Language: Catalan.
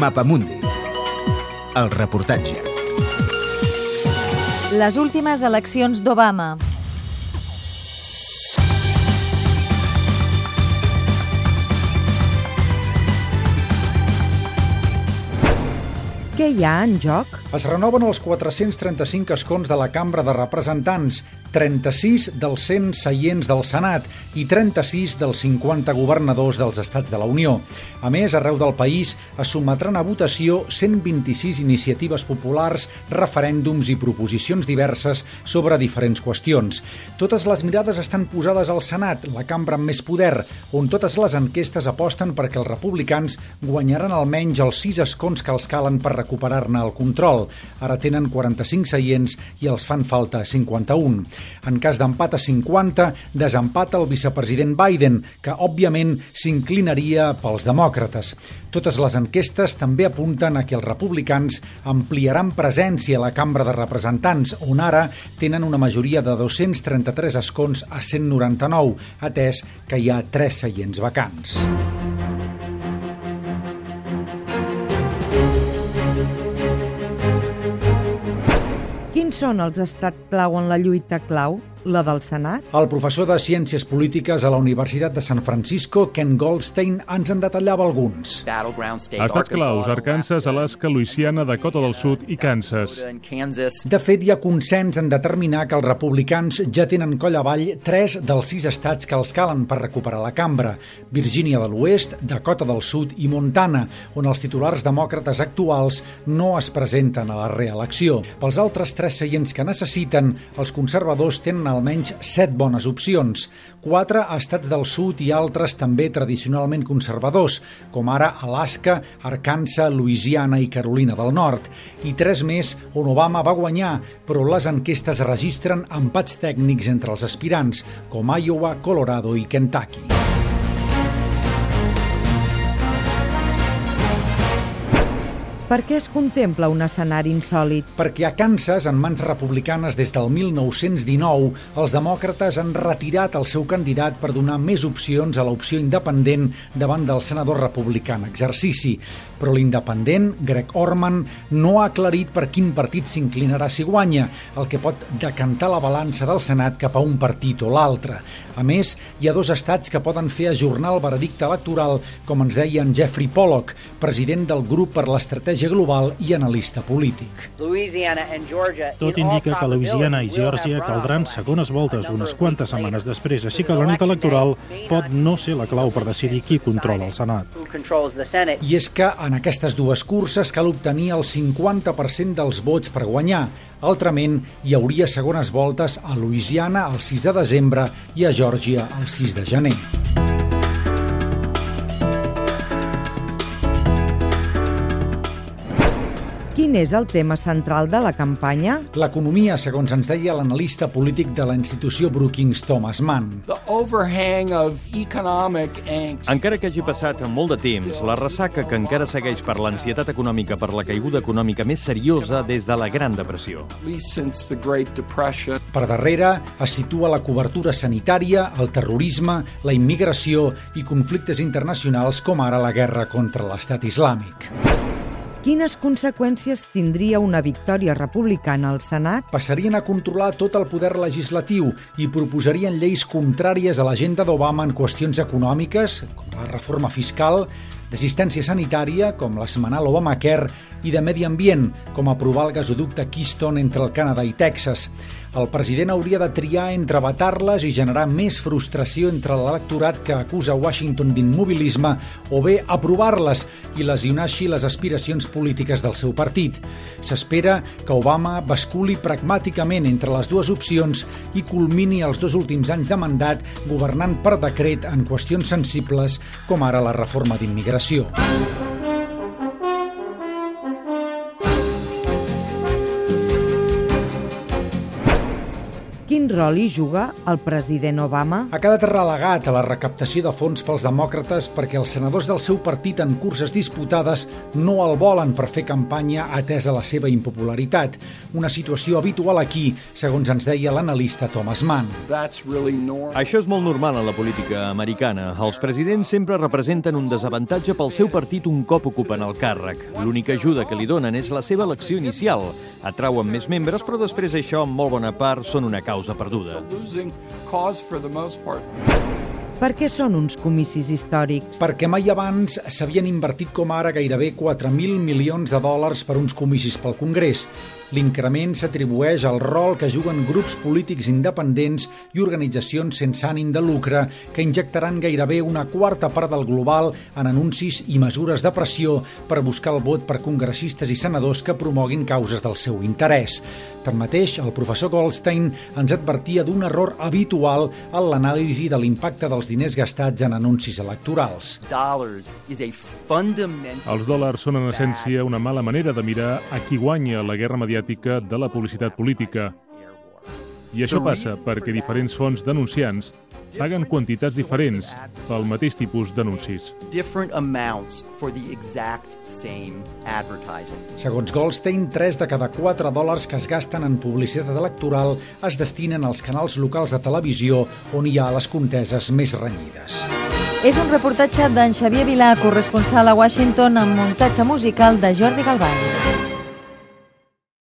Mapamundi. El reportatge. Les últimes eleccions d'Obama. Què hi ha en joc? Es renoven els 435 escons de la Cambra de Representants, 36 dels 100 seients del Senat i 36 dels 50 governadors dels Estats de la Unió. A més, arreu del país es sometran a votació 126 iniciatives populars, referèndums i proposicions diverses sobre diferents qüestions. Totes les mirades estan posades al Senat, la cambra amb més poder, on totes les enquestes aposten perquè els republicans guanyaran almenys els 6 escons que els calen per recuperar-ne el control. Ara tenen 45 seients i els fan falta 51. En cas d'empat a 50, desempata el vicepresident Biden, que òbviament s'inclinaria pels demòcrates. Totes les enquestes també apunten a que els republicans ampliaran presència a la Cambra de Representants, on ara tenen una majoria de 233 escons a 199, atès que hi ha tres seients vacants. Quins són els estats clau en la lluita clau? La del Senat? El professor de Ciències Polítiques a la Universitat de San Francisco, Ken Goldstein, ens en detallava alguns. Estats claus, Arkansas, Alaska, Louisiana, Dakota del Sud i Kansas. De fet, hi ha consens en determinar que els republicans ja tenen coll avall tres dels sis estats que els calen per recuperar la cambra. Virgínia de l'Oest, Dakota del Sud i Montana, on els titulars demòcrates actuals no es presenten a la reelecció. Pels altres tres seients que necessiten, els conservadors tenen almenys set bones opcions, quatre a estats del sud i altres també tradicionalment conservadors, com ara Alaska, Arkansas, Louisiana i Carolina del Nord, i tres més on Obama va guanyar, però les enquestes registren empats tècnics entre els aspirants, com Iowa, Colorado i Kentucky. Per què es contempla un escenari insòlid? Perquè a Kansas, en mans republicanes des del 1919, els demòcrates han retirat el seu candidat per donar més opcions a l'opció independent davant del senador republicà en exercici. Però l'independent, Greg Orman, no ha aclarit per quin partit s'inclinarà si guanya, el que pot decantar la balança del Senat cap a un partit o l'altre. A més, hi ha dos estats que poden fer ajornar el veredicte electoral, com ens deia en Jeffrey Pollock, president del grup per l'estratègia estratègia global i analista polític. Tot indica que Louisiana i Geòrgia caldran segones voltes unes quantes setmanes després, així que la nit electoral pot no ser la clau per decidir qui controla el Senat. I és que en aquestes dues curses cal obtenir el 50% dels vots per guanyar. Altrament, hi hauria segones voltes a Louisiana el 6 de desembre i a Geòrgia el 6 de gener. Quin és el tema central de la campanya? L'economia, segons ens deia l'analista polític de la institució Brookings Thomas Mann. Encara que hagi passat molt de temps, la ressaca que encara segueix per l'ansietat econòmica per la caiguda econòmica més seriosa des de la Gran Depressió. Per darrere es situa la cobertura sanitària, el terrorisme, la immigració i conflictes internacionals com ara la guerra contra l'estat islàmic. Quines conseqüències tindria una victòria republicana al Senat? Passarien a controlar tot el poder legislatiu i proposarien lleis contràries a l'agenda d'Obama en qüestions econòmiques, com la reforma fiscal, d'assistència sanitària, com la setmanal Obamacare, i de medi ambient, com aprovar el gasoducte Keystone entre el Canadà i Texas. El president hauria de triar entre vetar-les i generar més frustració entre l'electorat que acusa Washington d'immobilisme o bé aprovar-les i lesionar així les aspiracions polítiques del seu partit. S'espera que Obama basculi pragmàticament entre les dues opcions i culmini els dos últims anys de mandat governant per decret en qüestions sensibles com ara la reforma d'immigració. Quin rol hi juga el president Obama? Ha quedat relegat a la recaptació de fons pels demòcrates perquè els senadors del seu partit en curses disputades no el volen per fer campanya atesa la seva impopularitat. Una situació habitual aquí, segons ens deia l'analista Thomas Mann. Really Això és molt normal en la política americana. Els presidents sempre representen un desavantatge pel seu partit un cop ocupen el càrrec. L'única ajuda que li donen és la seva elecció inicial. Atrauen més membres, però després això, en molt bona part, són una causa causa perduda. Per què són uns comicis històrics? Perquè mai abans s'havien invertit com ara gairebé 4.000 milions de dòlars per uns comicis pel Congrés. L'increment s'atribueix al rol que juguen grups polítics independents i organitzacions sense ànim de lucre que injectaran gairebé una quarta part del global en anuncis i mesures de pressió per buscar el vot per congressistes i senadors que promoguin causes del seu interès. Tanmateix, el professor Goldstein ens advertia d'un error habitual en l'anàlisi de l'impacte dels diners gastats en anuncis electorals. Els dòlars són en essència una mala manera de mirar a qui guanya la guerra mediàtica mediàtica de la publicitat política. I això passa perquè diferents fons denunciants paguen quantitats diferents pel mateix tipus d'anuncis. Segons Goldstein, 3 de cada 4 dòlars que es gasten en publicitat electoral es destinen als canals locals de televisió on hi ha les conteses més renyides. És un reportatge d'en Xavier Vilà, corresponsal a Washington amb muntatge musical de Jordi Galvany.